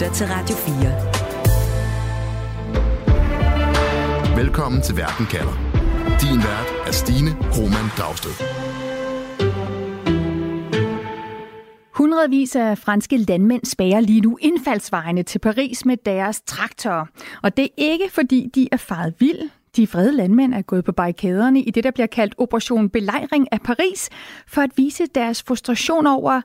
lytter til Radio 4. Velkommen til Verden kalder. Din vært er Stine Roman Dragsted. Hundredvis af franske landmænd spærer lige nu indfaldsvejene til Paris med deres traktorer. Og det er ikke fordi, de er faret vild. De vrede landmænd er gået på barrikaderne i det, der bliver kaldt Operation Belejring af Paris, for at vise deres frustration over,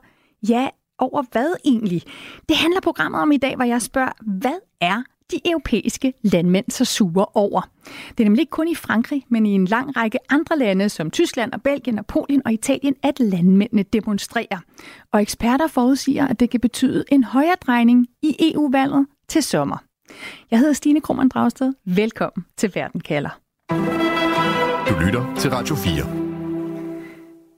ja, over hvad egentlig? Det handler programmet om i dag, hvor jeg spørger, hvad er de europæiske landmænd så sure over. Det er nemlig ikke kun i Frankrig, men i en lang række andre lande, som Tyskland og Belgien og Polen og Italien, at landmændene demonstrerer. Og eksperter forudsiger, at det kan betyde en højere drejning i EU-valget til sommer. Jeg hedder Stine Krummernd Dragsted. Velkommen til Verden kalder. Du lytter til Radio 4.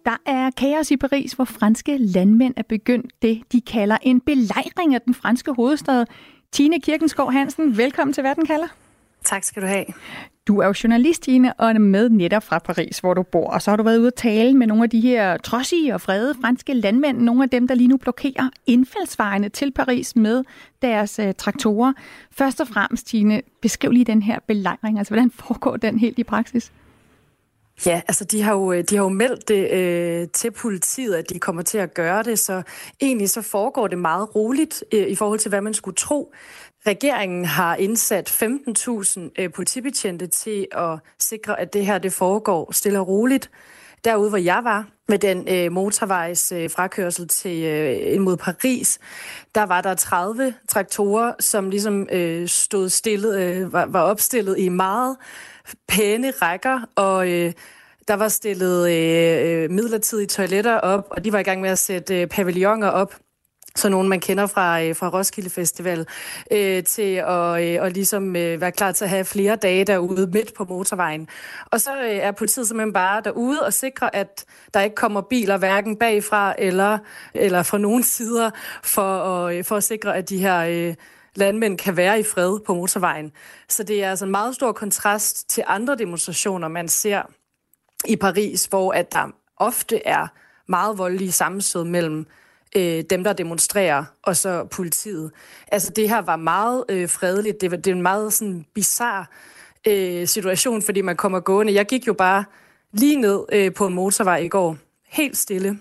Der er kaos i Paris, hvor franske landmænd er begyndt det, de kalder en belejring af den franske hovedstad. Tine Kirkenskov Hansen, velkommen til Verden kalder. Tak skal du have. Du er jo journalist, Tine, og er med netop fra Paris, hvor du bor. Og så har du været ude at tale med nogle af de her trodsige og frede franske landmænd, nogle af dem, der lige nu blokerer indfaldsvejene til Paris med deres uh, traktorer. Først og fremmest, Tine, beskriv lige den her belejring. Altså, hvordan foregår den helt i praksis? Ja, altså de har jo, øh, de har jo meldt det øh, til politiet, at de kommer til at gøre det, så egentlig så foregår det meget roligt øh, i forhold til, hvad man skulle tro. Regeringen har indsat 15.000 øh, politibetjente til at sikre, at det her det foregår stille og roligt. Derude, hvor jeg var, med den øh, motorvejs øh, frakørsel til øh, ind mod Paris, der var der 30 traktorer, som ligesom øh, stod stillet, øh, var, var opstillet i meget pæne rækker, og øh, der var stillet øh, øh, midlertidige toiletter op, og de var i gang med at sætte øh, pavilloner op så nogen man kender fra, øh, fra Roskilde Festival, øh, til at øh, og ligesom øh, være klar til at have flere dage derude midt på motorvejen. Og så øh, er politiet simpelthen bare derude og sikrer, at der ikke kommer biler hverken bagfra eller, eller fra nogen sider, for at, øh, for at sikre, at de her... Øh, landmænd kan være i fred på motorvejen. Så det er altså en meget stor kontrast til andre demonstrationer, man ser i Paris, hvor at der ofte er meget voldelige sammenstød mellem øh, dem, der demonstrerer, og så politiet. Altså det her var meget øh, fredeligt. Det, var, det er en meget sådan bizarre øh, situation, fordi man kommer gående. Jeg gik jo bare lige ned øh, på en motorvej i går, helt stille.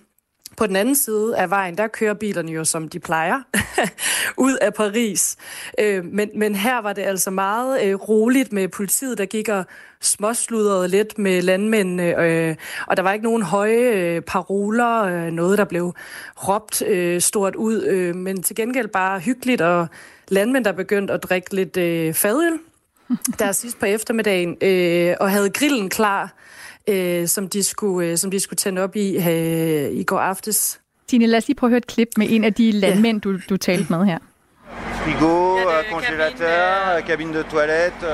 På den anden side af vejen, der kører bilerne jo, som de plejer, ud af Paris. Øh, men, men her var det altså meget øh, roligt med politiet, der gik og småsludrede lidt med landmændene, øh, og der var ikke nogen høje øh, paroler, øh, noget der blev råbt øh, stort ud, øh, men til gengæld bare hyggeligt, og landmænd, der begyndte at drikke lidt øh, fadøl der sidst på eftermiddagen, øh, og havde grillen klar, øh, som, de skulle, øh, som de skulle tænde op i øh, i går aftes. Tine, lad os lige prøve at høre et klip med en af de landmænd, ja. du, du talte med her. Frigo, congélateur, cabine de toilette,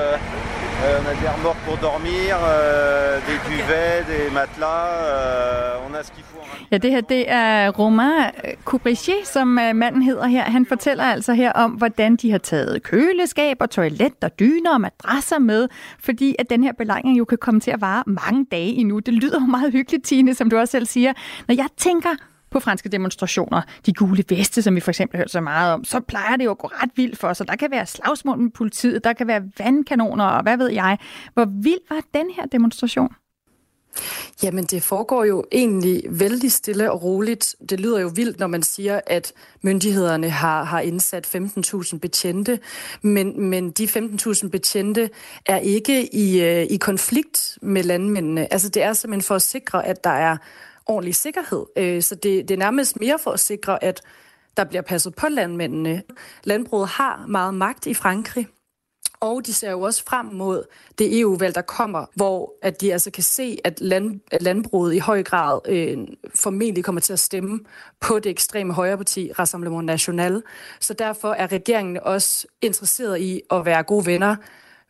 euh, on a des remorques pour dormir, euh, des duvets, des matelas, euh, on a ce qu'il faut. Ja, det her det er Romain Coubrichier, som øh, manden hedder her. Han fortæller altså her om, hvordan de har taget køleskab og toilet og dyner og madrasser med, fordi at den her belejring jo kan komme til at vare mange dage endnu. Det lyder jo meget hyggeligt, Tine, som du også selv siger. Når jeg tænker på franske demonstrationer, de gule veste, som vi for eksempel har hørt så meget om, så plejer det jo at gå ret vildt for sig. Der kan være slagsmål med politiet, der kan være vandkanoner og hvad ved jeg. Hvor vild var den her demonstration? Jamen, det foregår jo egentlig vældig stille og roligt. Det lyder jo vildt, når man siger, at myndighederne har, har indsat 15.000 betjente, men, men de 15.000 betjente er ikke i, øh, i konflikt med landmændene. Altså, det er simpelthen for at sikre, at der er ordentlig sikkerhed. Øh, så det, det er nærmest mere for at sikre, at der bliver passet på landmændene. Landbruget har meget magt i Frankrig, og de ser jo også frem mod det EU-valg, der kommer, hvor at de altså kan se, at, land, at landbruget i høj grad øh, formentlig kommer til at stemme på det ekstreme højreparti, Rassemblement National. Så derfor er regeringen også interesseret i at være gode venner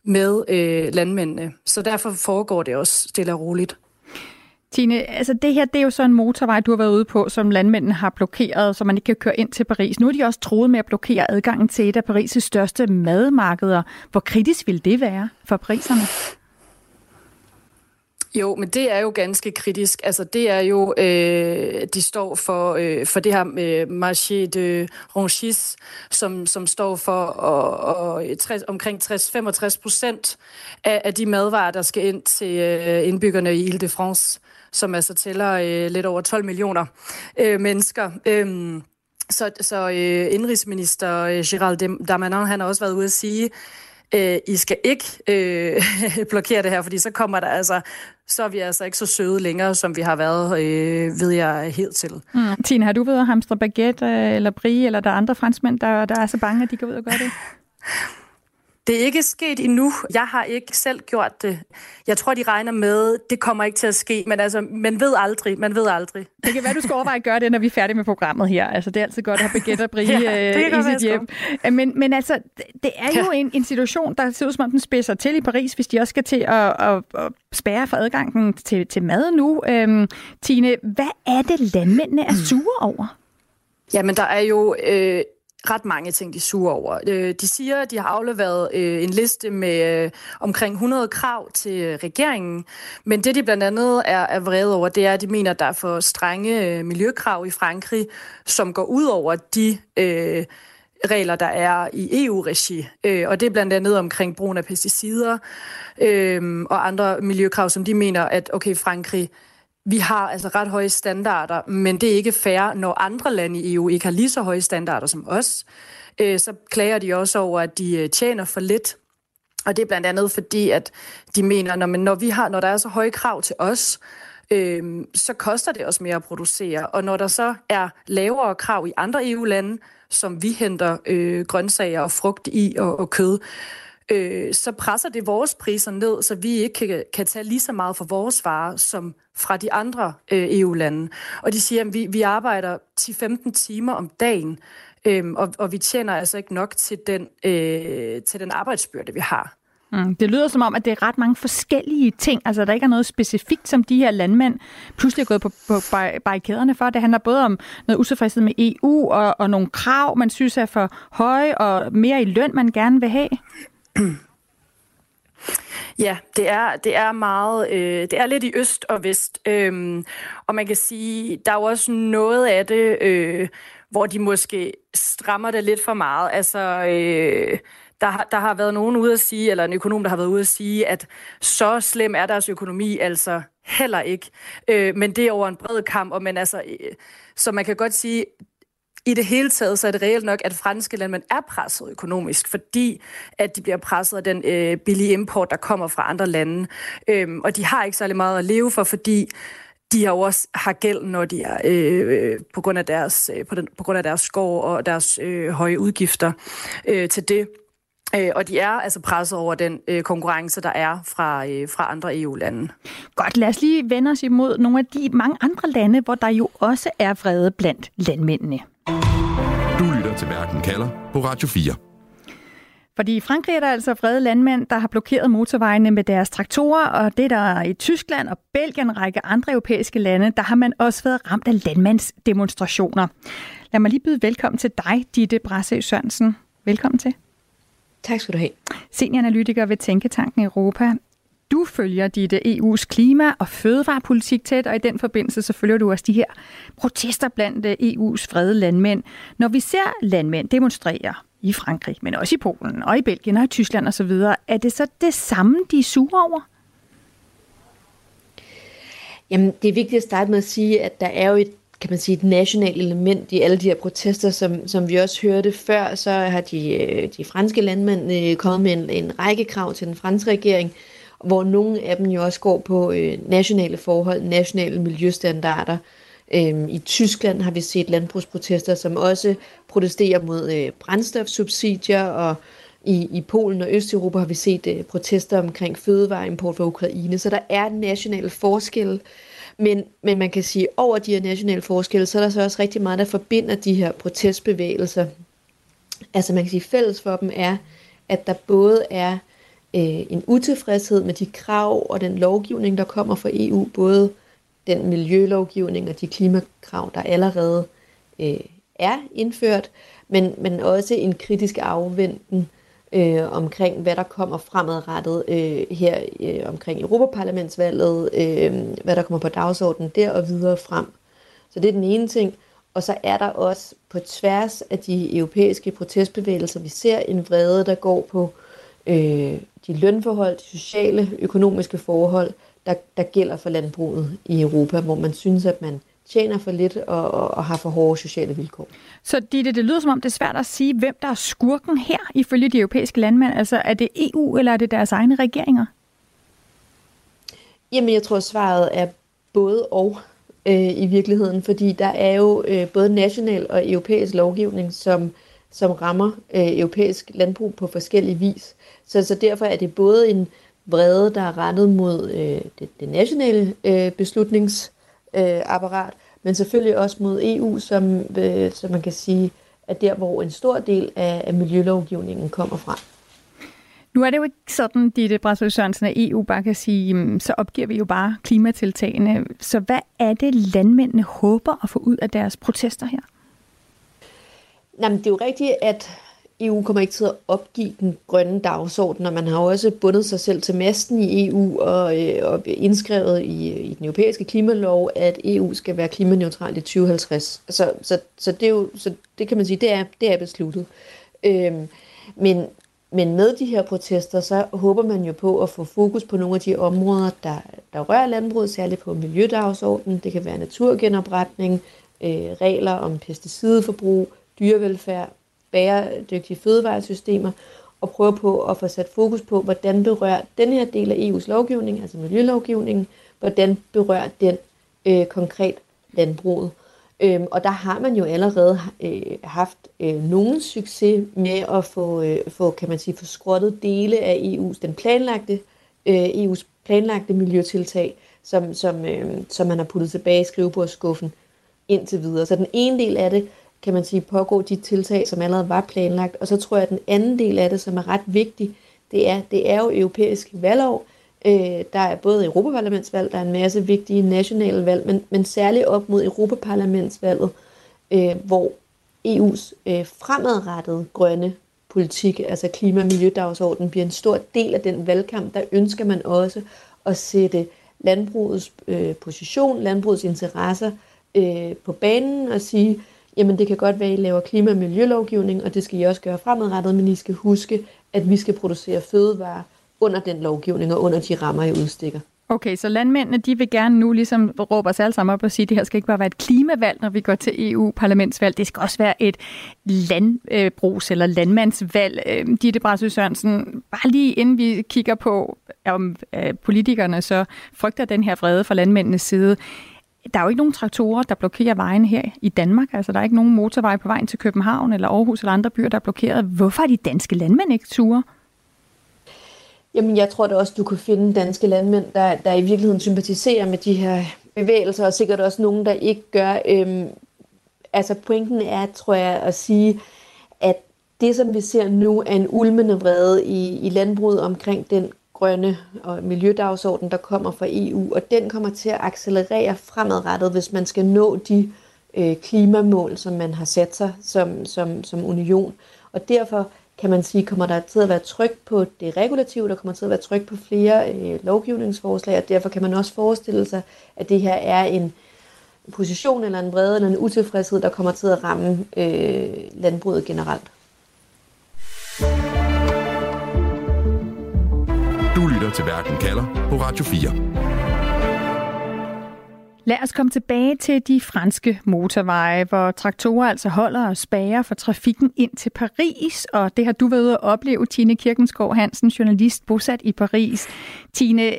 med øh, landmændene. Så derfor foregår det også stille og roligt. Tine, altså det her, det er jo så en motorvej, du har været ude på, som landmændene har blokeret, så man ikke kan køre ind til Paris. Nu er de også troet med at blokere adgangen til et af Paris' største madmarkeder. Hvor kritisk vil det være for priserne? Jo, men det er jo ganske kritisk. Altså, det er jo, øh, de står for, øh, for det her øh, marché de Ronchis, som, som står for og, og 60, omkring 60-65 procent af, af de madvarer, der skal ind til øh, indbyggerne i Ile-de-France, som altså tæller øh, lidt over 12 millioner øh, mennesker. Øh, så så øh, indrigsminister øh, Gérald Darmanin, han har også været ude at sige, øh, I skal ikke øh, blokere det her, fordi så kommer der altså, så er vi altså ikke så søde længere, som vi har været, øh, ved jeg helt til. Mm. Tine, har du været at hamstre baguette øh, eller brie, eller der er andre franskmænd, der, der er så bange, at de går ud og gør det? Det er ikke sket endnu. Jeg har ikke selv gjort det. Jeg tror, de regner med, det kommer ikke til at ske, men altså, man ved aldrig, man ved aldrig. Det kan være, du skal overveje at gøre det, når vi er færdige med programmet her. Altså, det er altid godt at have baguette og brie ja, øh, i sit hjem. Men, men altså, det er jo ja. en, en situation, der ser ud som om, den spidser til i Paris, hvis de også skal til at, at, at spærre for adgangen til, til mad nu. Øhm, Tine, hvad er det, landmændene er sure over? Jamen, der er jo øh, ret mange ting, de suger over. Øh, de siger, at de har afleveret øh, en liste med øh, omkring 100 krav til regeringen, men det, de blandt andet er, er vrede over, det er, at de mener, at der er for strenge miljøkrav i Frankrig, som går ud over de øh, regler, der er i EU-regi. Øh, og det er blandt andet omkring brugen af pesticider øh, og andre miljøkrav, som de mener, at okay, Frankrig vi har altså ret høje standarder, men det er ikke fair, når andre lande i EU ikke har lige så høje standarder som os. Øh, så klager de også over, at de øh, tjener for lidt. Og det er blandt andet fordi, at de mener, når, når, vi har, når der er så høje krav til os, øh, så koster det også mere at producere. Og når der så er lavere krav i andre EU-lande, som vi henter øh, grøntsager og frugt i og, og kød, øh, så presser det vores priser ned, så vi ikke kan, kan tage lige så meget for vores varer som fra de andre øh, EU-lande. Og de siger, at vi, vi arbejder 10-15 timer om dagen, øh, og, og vi tjener altså ikke nok til den, øh, til den arbejdsbyrde, vi har. Mm, det lyder som om, at det er ret mange forskellige ting. Altså, der ikke er noget specifikt, som de her landmænd pludselig er gået på, på barrikaderne for. Det handler både om noget utilfredshed med EU og, og nogle krav, man synes er for høje, og mere i løn, man gerne vil have. Ja, det er, det er meget, øh, det er lidt i øst og vest, øhm, og man kan sige, der er jo også noget af det, øh, hvor de måske strammer det lidt for meget. Altså, øh, der, der har været nogen ude at sige, eller en økonom, der har været ude at sige, at så slem er deres økonomi altså heller ikke. Øh, men det er over en bred kamp, og men altså, øh, så man kan godt sige, i det hele taget, så er det reelt nok, at franske landmænd er presset økonomisk, fordi at de bliver presset af den øh, billige import, der kommer fra andre lande. Øhm, og de har ikke særlig meget at leve for, fordi de har også har gæld, når de er øh, øh, på grund af deres øh, på, den, på grund af deres skov og deres øh, høje udgifter øh, til det. Øh, og de er altså presset over den øh, konkurrence, der er fra, øh, fra andre EU-lande. Godt, lad os lige vende os imod nogle af de mange andre lande, hvor der jo også er vrede blandt landmændene. Du lytter til Verden kalder på Radio 4. Fordi i Frankrig er der altså vrede landmænd, der har blokeret motorvejene med deres traktorer, og det der i Tyskland og Belgien og en række andre europæiske lande, der har man også været ramt af landmandsdemonstrationer. Lad mig lige byde velkommen til dig, Ditte Brasse Sørensen. Velkommen til. Tak skal du have. Senioranalytiker ved Tænketanken Europa. Du følger dit øh, EU's klima- og fødevarepolitik tæt, og i den forbindelse så følger du også de her protester blandt øh, EU's frede landmænd. Når vi ser landmænd demonstrere i Frankrig, men også i Polen og i Belgien og i Tyskland osv., er det så det samme, de er sure over? Jamen, det er vigtigt at starte med at sige, at der er jo et kan man sige, et nationalt element i alle de her protester, som, som vi også hørte før, så har de, øh, de franske landmænd kommet med en, en række krav til den franske regering, hvor nogle af dem jo også går på øh, nationale forhold, nationale miljøstandarder. Øhm, I Tyskland har vi set landbrugsprotester, som også protesterer mod øh, brændstofsubsidier, og i, i Polen og Østeuropa har vi set øh, protester omkring fødevareimport fra Ukraine. Så der er nationale forskelle, men, men man kan sige, at over de her nationale forskelle, så er der så også rigtig meget, der forbinder de her protestbevægelser. Altså man kan sige, fælles for dem er, at der både er øh, en utilfredshed med de krav og den lovgivning, der kommer fra EU, både den miljølovgivning og de klimakrav, der allerede øh, er indført, men, men også en kritisk afventen øh, omkring, hvad der kommer fremadrettet øh, her øh, omkring Europaparlamentsvalget, øh, hvad der kommer på dagsordenen der og videre frem. Så det er den ene ting. Og så er der også på tværs af de europæiske protestbevægelser, vi ser en vrede, der går på øh, de lønforhold, de sociale, økonomiske forhold, der, der gælder for landbruget i Europa, hvor man synes, at man tjener for lidt og, og, og har for hårde sociale vilkår. Så Ditte, det lyder som om, det er svært at sige, hvem der er skurken her ifølge de europæiske landmænd. Altså er det EU, eller er det deres egne regeringer? Jamen, jeg tror, svaret er både og øh, i virkeligheden, fordi der er jo øh, både national og europæisk lovgivning, som, som rammer øh, europæisk landbrug på forskellige vis. Så, så derfor er det både en vrede, der er rettet mod øh, det, det nationale øh, beslutningsapparat, øh, men selvfølgelig også mod EU, som, øh, som man kan sige, er der, hvor en stor del af, af miljølovgivningen kommer fra. Nu er det jo ikke sådan, Ditte Brasø Sørensen, at EU bare kan sige, så opgiver vi jo bare klimatiltagene. Så hvad er det, landmændene håber at få ud af deres protester her? Jamen, det er jo rigtigt, at EU kommer ikke til at opgive den grønne dagsorden, og man har også bundet sig selv til masten i EU og, øh, og indskrevet i, i den europæiske klimalov, at EU skal være klimaneutral i 2050. Så, så, så, det, er jo, så det kan man sige, det er, det er besluttet. Øhm, men, men med de her protester, så håber man jo på at få fokus på nogle af de områder, der, der rører landbruget, særligt på miljødagsordenen. Det kan være naturgenopretning, øh, regler om pesticidforbrug, dyrevelfærd, bæredygtige fødevaresystemer, og prøve på at få sat fokus på, hvordan berører den her del af EU's lovgivning, altså miljølovgivningen, hvordan berører den øh, konkret landbruget. Øhm, og der har man jo allerede øh, haft øh, nogen succes med at få, øh, få, kan man sige, få skrottet dele af EU's, den planlagte, øh, EU's planlagte miljøtiltag, som, som, øh, som man har puttet tilbage i skrivebordskuffen indtil videre. Så den ene del af det kan man sige, pågå de tiltag, som allerede var planlagt. Og så tror jeg, at den anden del af det, som er ret vigtig, det er, det er jo europæisk valgår. Øh, der er både Europaparlamentsvalg, der er en masse vigtige nationale valg, men, men særligt op mod Europaparlamentsvalget, øh, hvor EU's øh, fremadrettede grønne politik, altså klima- og miljødagsordenen, bliver en stor del af den valgkamp. Der ønsker man også at sætte landbrugets øh, position, landbrugets interesser øh, på banen og sige, jamen det kan godt være, at I laver klima- og miljølovgivning, og det skal I også gøre fremadrettet, men I skal huske, at vi skal producere fødevarer under den lovgivning og under de rammer, I udstikker. Okay, så landmændene de vil gerne nu ligesom råbe os alle sammen op og sige, at det her skal ikke bare være et klimavalg, når vi går til EU-parlamentsvalg. Det skal også være et landbrugs- eller landmandsvalg. Øhm, Ditte Brasø Sørensen, bare lige inden vi kigger på, om øh, politikerne så frygter den her vrede fra landmændenes side der er jo ikke nogen traktorer, der blokerer vejen her i Danmark. Altså, der er ikke nogen motorvej på vejen til København eller Aarhus eller andre byer, der er blokeret. Hvorfor er de danske landmænd ikke ture? Jamen, jeg tror da også, du kan finde danske landmænd, der, der i virkeligheden sympatiserer med de her bevægelser, og sikkert også nogen, der ikke gør. Øhm, altså, pointen er, tror jeg, at sige, at det, som vi ser nu, er en ulmende vrede i, i landbruget omkring den grønne og miljødagsorden, der kommer fra EU, og den kommer til at accelerere fremadrettet, hvis man skal nå de øh, klimamål, som man har sat sig som, som, som union. Og derfor kan man sige, kommer der til at være tryk på det regulative, der kommer til at være tryk på flere øh, lovgivningsforslag, og derfor kan man også forestille sig, at det her er en position eller en vrede eller en utilfredshed, der kommer til at ramme øh, landbruget generelt. Til Verden kalder på Radio 4. Lad os komme tilbage til de franske motorveje, hvor traktorer altså holder og spærer for trafikken ind til Paris, og det har du været ude at opleve, Tine Kirkensgaard Hansen, journalist bosat i Paris. Tine,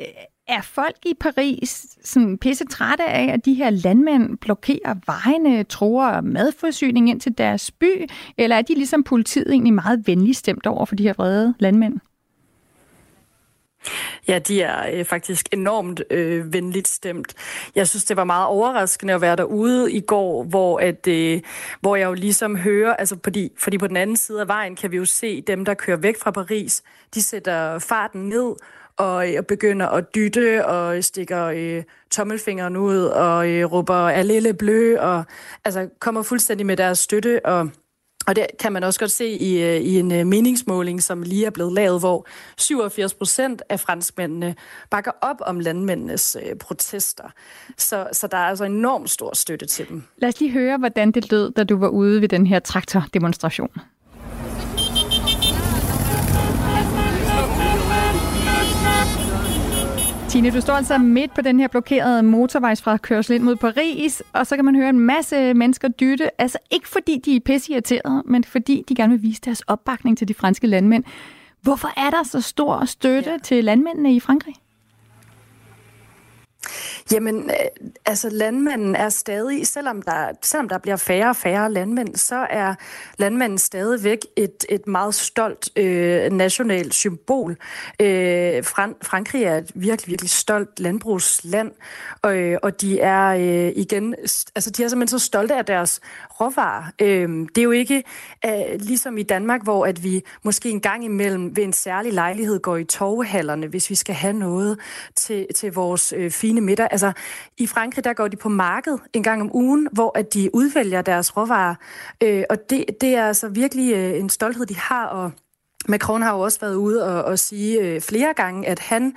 er folk i Paris sådan pisse trætte af, at de her landmænd blokerer vejene, tror madforsyning ind til deres by, eller er de ligesom politiet egentlig meget venlig stemt over for de her vrede landmænd? Ja, de er øh, faktisk enormt øh, venligt stemt. Jeg synes, det var meget overraskende at være derude i går, hvor, at, øh, hvor jeg jo ligesom hører, altså fordi, fordi på den anden side af vejen kan vi jo se dem, der kører væk fra Paris, de sætter farten ned og, øh, og begynder at dytte og stikker øh, tommelfingeren ud og øh, råber lille blø og altså kommer fuldstændig med deres støtte og og det kan man også godt se i, øh, i en øh, meningsmåling, som lige er blevet lavet, hvor 87 procent af franskmændene bakker op om landmændenes øh, protester. Så, så der er altså enormt stor støtte til dem. Lad os lige høre, hvordan det lød, da du var ude ved den her traktordemonstration. Tine, du står altså midt på den her blokerede motorvejsfrakørsel ind mod Paris, og så kan man høre en masse mennesker dytte. Altså ikke fordi de er pisseirriterede, men fordi de gerne vil vise deres opbakning til de franske landmænd. Hvorfor er der så stor støtte ja. til landmændene i Frankrig? Jamen, øh, altså landmanden er stadig, selvom der, selvom der bliver færre og færre landmænd, så er landmanden stadigvæk et, et meget stolt øh, nationalt symbol. Øh, Fran- Frankrig er et virkelig, virkelig stolt landbrugsland, og, øh, og de er øh, igen, altså de er simpelthen så stolte af deres råvarer. Øh, det er jo ikke øh, ligesom i Danmark, hvor at vi måske en gang imellem ved en særlig lejlighed går i torvehallerne, hvis vi skal have noget til, til vores øh, fine middag Altså, i Frankrig, der går de på marked en gang om ugen, hvor at de udvælger deres råvarer. Øh, og det, det er altså virkelig øh, en stolthed, de har, og Macron har jo også været ude og, og sige øh, flere gange, at han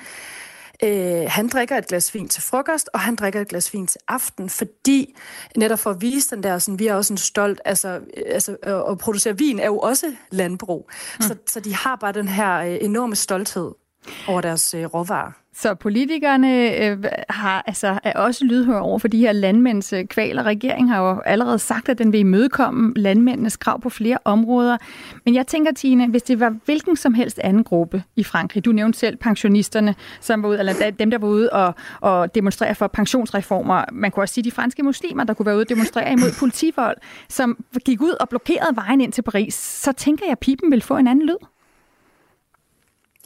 Øh, han drikker et glas vin til frokost, og han drikker et glas vin til aften, fordi netop for at vise den der, sådan, vi er også en stolt, altså, øh, altså at producere vin er jo også landbrug. Mm. Så, så de har bare den her øh, enorme stolthed over deres øh, råvarer. Så politikerne øh, har, altså, er også lydhøre over for de her landmænds øh, kvaler. Regeringen har jo allerede sagt, at den vil imødekomme landmændenes krav på flere områder. Men jeg tænker, Tine, hvis det var hvilken som helst anden gruppe i Frankrig, du nævnte selv pensionisterne, som var ude, eller dem, der var ude og, og demonstrere for pensionsreformer. Man kunne også sige de franske muslimer, der kunne være ude og demonstrere imod politivold, som gik ud og blokerede vejen ind til Paris. Så tænker jeg, at pipen vil få en anden lyd.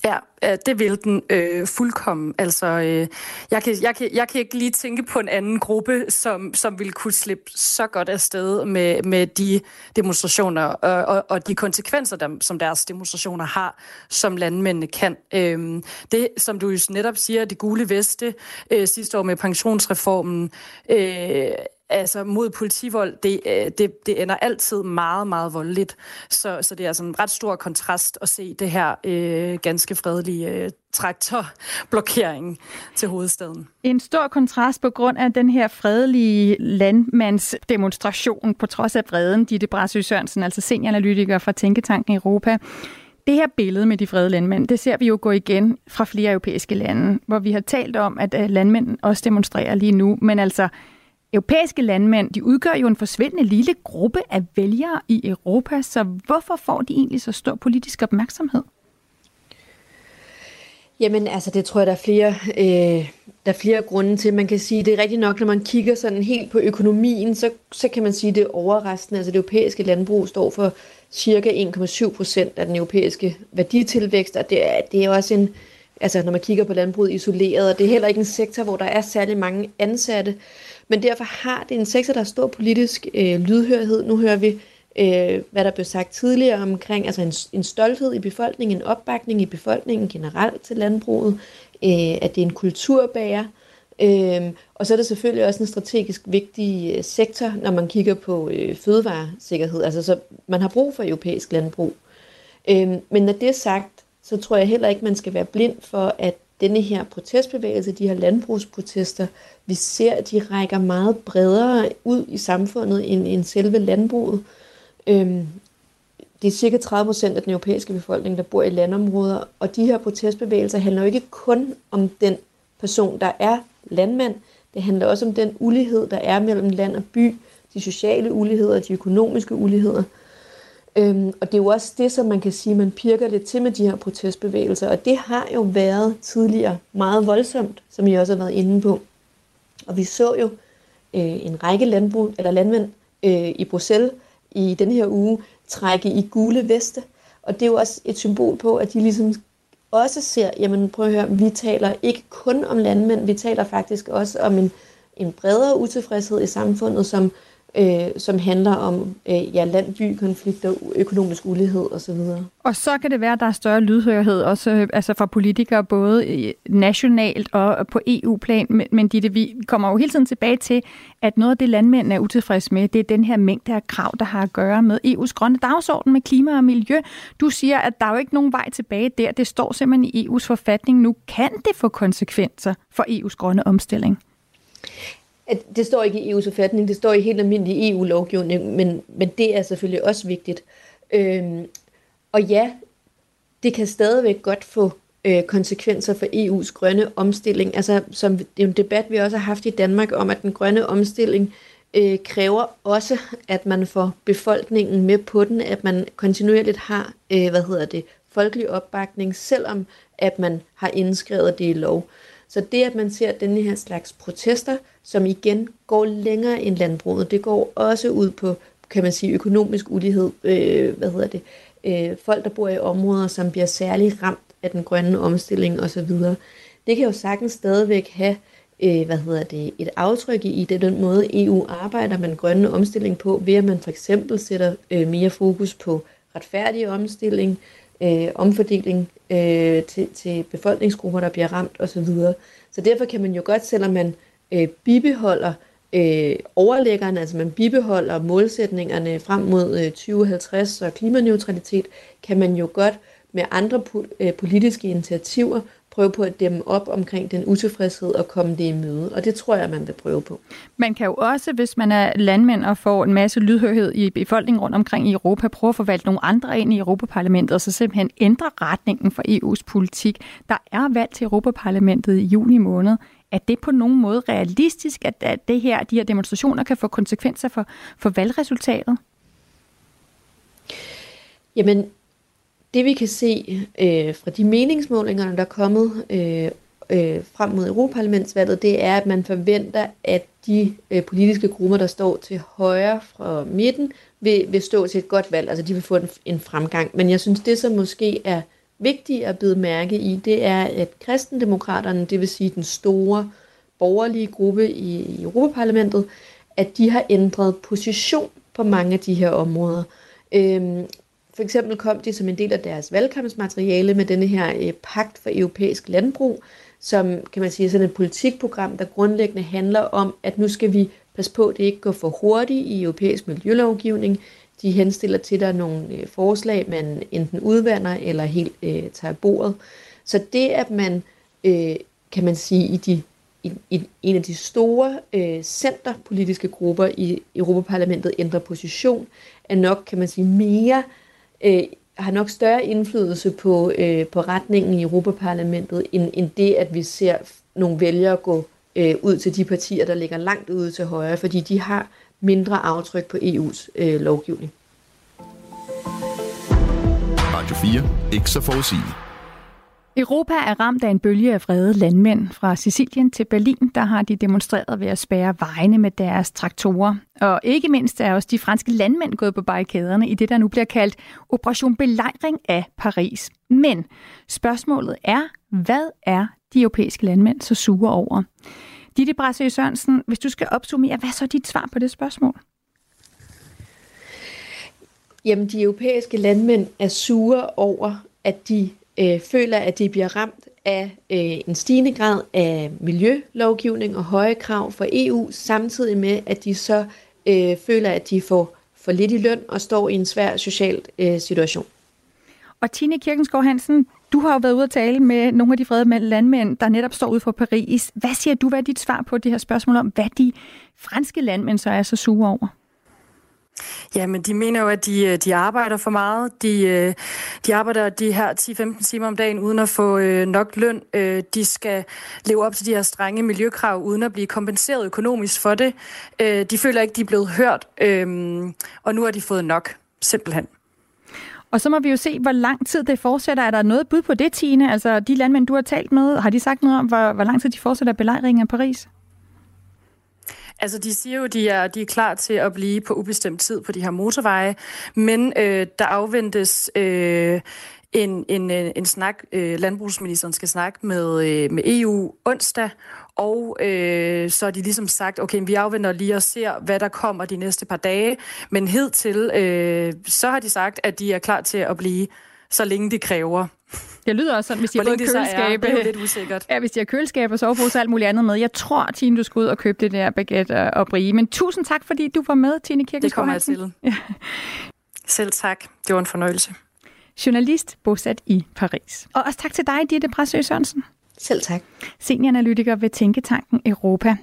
Ja, øh, det vil den øh, fuldkommen. Altså, øh, jeg, kan, jeg, kan, jeg kan ikke lige tænke på en anden gruppe, som, som vil kunne slippe så godt afsted med, med de demonstrationer og, og, og de konsekvenser, der, som deres demonstrationer har, som landmændene kan. Øh, det, som du jo netop siger, det gule veste øh, sidste år med pensionsreformen, øh, altså mod politivold, det, øh, det, det ender altid meget, meget voldeligt. Så, så det er altså en ret stor kontrast at se det her øh, ganske fredelige øh, traktorblokering til hovedstaden. En stor kontrast på grund af den her fredelige landmandsdemonstration, på trods af vreden, Ditte Brassø Sørensen, altså senioranalytiker fra Tænketanken Europa. Det her billede med de frede landmænd, det ser vi jo gå igen fra flere europæiske lande, hvor vi har talt om, at øh, landmænd også demonstrerer lige nu, men altså Europæiske landmænd de udgør jo en forsvindende lille gruppe af vælgere i Europa, så hvorfor får de egentlig så stor politisk opmærksomhed? Jamen, altså, det tror jeg, der er flere, øh, der er flere grunde til. Man kan sige, det er rigtigt nok, når man kigger sådan helt på økonomien, så, så kan man sige, det er overraskende. Altså, det europæiske landbrug står for cirka 1,7 procent af den europæiske værditilvækst, og det er, det er også en, altså, når man kigger på landbruget isoleret, og det er heller ikke en sektor, hvor der er særlig mange ansatte. Men derfor har det en sektor, der har stor politisk øh, lydhørhed. Nu hører vi, øh, hvad der blev sagt tidligere omkring altså en, en stolthed i befolkningen, en opbakning i befolkningen generelt til landbruget, øh, at det er en kulturbærer. Øh, og så er det selvfølgelig også en strategisk vigtig øh, sektor, når man kigger på øh, fødevaresikkerhed. Altså så man har brug for europæisk landbrug. Øh, men når det er sagt, så tror jeg heller ikke, man skal være blind for, at denne her protestbevægelse, de her landbrugsprotester, vi ser, at de rækker meget bredere ud i samfundet end, end selve landbruget. Øhm, det er cirka 30 procent af den europæiske befolkning, der bor i landområder, og de her protestbevægelser handler jo ikke kun om den person, der er landmand. Det handler også om den ulighed, der er mellem land og by, de sociale uligheder, de økonomiske uligheder. Øhm, og det er jo også det, som man kan sige, man pirker lidt til med de her protestbevægelser, og det har jo været tidligere meget voldsomt, som I også har været inde på. Og vi så jo øh, en række landbrug, eller landmænd øh, i Bruxelles i den her uge trække i gule veste, og det er jo også et symbol på, at de ligesom også ser, jamen prøv at høre, vi taler ikke kun om landmænd, vi taler faktisk også om en, en bredere utilfredshed i samfundet, som øh, som handler om øh, ja, land-by-konflikter, økonomisk ulighed osv. Og så kan det være, at der er større lydhørhed også øh, altså fra politikere, både nationalt og på EU-plan, men, men det, vi kommer jo hele tiden tilbage til, at noget af det landmænd er utilfredse med, det er den her mængde af krav, der har at gøre med EU's grønne dagsorden med klima og miljø. Du siger, at der er jo ikke nogen vej tilbage der. Det står simpelthen i EU's forfatning nu. Kan det få konsekvenser for EU's grønne omstilling? At det står ikke i EU's forfatning, det står i helt almindelig EU-lovgivning, men, men det er selvfølgelig også vigtigt. Øhm, og ja, det kan stadigvæk godt få øh, konsekvenser for EU's grønne omstilling. Altså, som det er en debat, vi også har haft i Danmark om, at den grønne omstilling øh, kræver også, at man får befolkningen med på den, at man kontinuerligt har, øh, hvad hedder det, folkelig opbakning, selvom at man har indskrevet det i lov. Så det, at man ser denne her slags protester, som igen går længere end landbruget, det går også ud på, kan man sige, økonomisk ulighed, øh, hvad hedder det, øh, folk, der bor i områder, som bliver særlig ramt af den grønne omstilling osv. Det kan jo sagtens stadigvæk have øh, hvad hedder det, et aftryk i det, den måde EU arbejder med den grønne omstilling på, ved at man for eksempel sætter øh, mere fokus på retfærdig omstilling, øh, øh, omfordeling øh, til, til befolkningsgrupper, der bliver ramt osv. Så derfor kan man jo godt, selvom man øh, bibeholder øh, overlæggerne, altså man bibeholder målsætningerne frem mod øh, 2050 og klimaneutralitet, kan man jo godt med andre po- øh, politiske initiativer prøve på at dæmme op omkring den utilfredshed og komme det i møde. Og det tror jeg, man vil prøve på. Man kan jo også, hvis man er landmænd og får en masse lydhørhed i befolkningen rundt omkring i Europa, prøve at forvalte nogle andre ind i Europaparlamentet, og så simpelthen ændre retningen for EU's politik. Der er valg til Europaparlamentet i juni måned. Er det på nogen måde realistisk, at, at det her, de her demonstrationer kan få konsekvenser for, for valgresultatet? Jamen, det vi kan se øh, fra de meningsmålinger, der er kommet øh, øh, frem mod Europaparlamentsvalget, det er, at man forventer, at de øh, politiske grupper, der står til højre fra midten, vil, vil stå til et godt valg. Altså de vil få en, en fremgang. Men jeg synes, det som måske er vigtigt at bide mærke i, det er, at kristendemokraterne, det vil sige den store borgerlige gruppe i, i Europaparlamentet, at de har ændret position på mange af de her områder. Øhm, for eksempel kom de som en del af deres valgkampsmateriale med denne her øh, pagt for europæisk landbrug, som kan man sige sådan et politikprogram, der grundlæggende handler om, at nu skal vi passe på, at det ikke går for hurtigt i europæisk miljølovgivning. De henstiller til, der nogle øh, forslag, man enten udvander eller helt øh, tager bordet. Så det, at man, øh, kan man sige, i, de, i, i en af de store øh, centerpolitiske grupper i Europaparlamentet ændrer position, er nok, kan man sige, mere øh, har nok større indflydelse på, øh, på retningen i Europaparlamentet, end, end det, at vi ser nogle vælgere gå øh, ud til de partier, der ligger langt ude til højre, fordi de har mindre aftryk på EU's øh, lovgivning. Radio 4. Ikke så forudsigeligt. Europa er ramt af en bølge af vrede landmænd. Fra Sicilien til Berlin, der har de demonstreret ved at spærre vejene med deres traktorer. Og ikke mindst er også de franske landmænd gået på barrikaderne i det, der nu bliver kaldt Operation Belejring af Paris. Men spørgsmålet er, hvad er de europæiske landmænd så sure over? Ditte Brasse Sørensen, hvis du skal opsummere, hvad er så dit svar på det spørgsmål? Jamen, de europæiske landmænd er sure over, at de øh, føler, at de bliver ramt af øh, en stigende grad af miljølovgivning og høje krav fra EU, samtidig med, at de så øh, føler, at de får for lidt i løn og står i en svær social øh, situation. Og Tine Kirkensgaard Hansen, du har jo været ude at tale med nogle af de fredede landmænd, der netop står ude for Paris. Hvad siger du, hvad er dit svar på det her spørgsmål om, hvad de franske landmænd så er så sure over? Ja, men de mener jo, at de, øh, de arbejder for meget. De, øh, de arbejder de her 10-15 timer om dagen uden at få øh, nok løn. De skal leve op til de her strenge miljøkrav uden at blive kompenseret økonomisk for det. De føler ikke, de er blevet hørt, og nu har de fået nok, simpelthen. Og så må vi jo se, hvor lang tid det fortsætter. Er der noget bud på det, Tine? Altså, de landmænd, du har talt med, har de sagt noget om, hvor, hvor lang tid de fortsætter belejringen af Paris? Altså, de siger jo, at de er, de er klar til at blive på ubestemt tid på de her motorveje, men øh, der afventes øh, en, en, øh, en snak, øh, landbrugsministeren skal snakke med, øh, med EU onsdag, og øh, så har de ligesom sagt, okay, vi afventer lige og ser, hvad der kommer de næste par dage, men hidtil, øh, så har de sagt, at de er klar til at blive, så længe de kræver. Det lyder også sådan, hvis de har både det er, køleskab, det er jo lidt usikkert. ja, hvis de har køleskab og sovepose og alt muligt andet med. Jeg tror, Tine, du skal ud og købe det der baguette og- brie. Men tusind tak, fordi du var med, Tine Kirkensgaard Det kommer jeg Hansen. til. Selv tak. Det var en fornøjelse. Journalist bosat i Paris. Og også tak til dig, Ditte Brasø Sørensen. Selv tak. senioranalytiker ved Tænketanken Europa.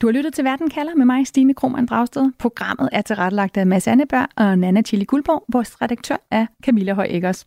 Du har lyttet til Verden kalder med mig, Stine Krohmann Dragsted. Programmet er tilrettelagt af Mads Anneberg og Nana Chili Guldborg. Vores redaktør er Camilla Høj Eggers.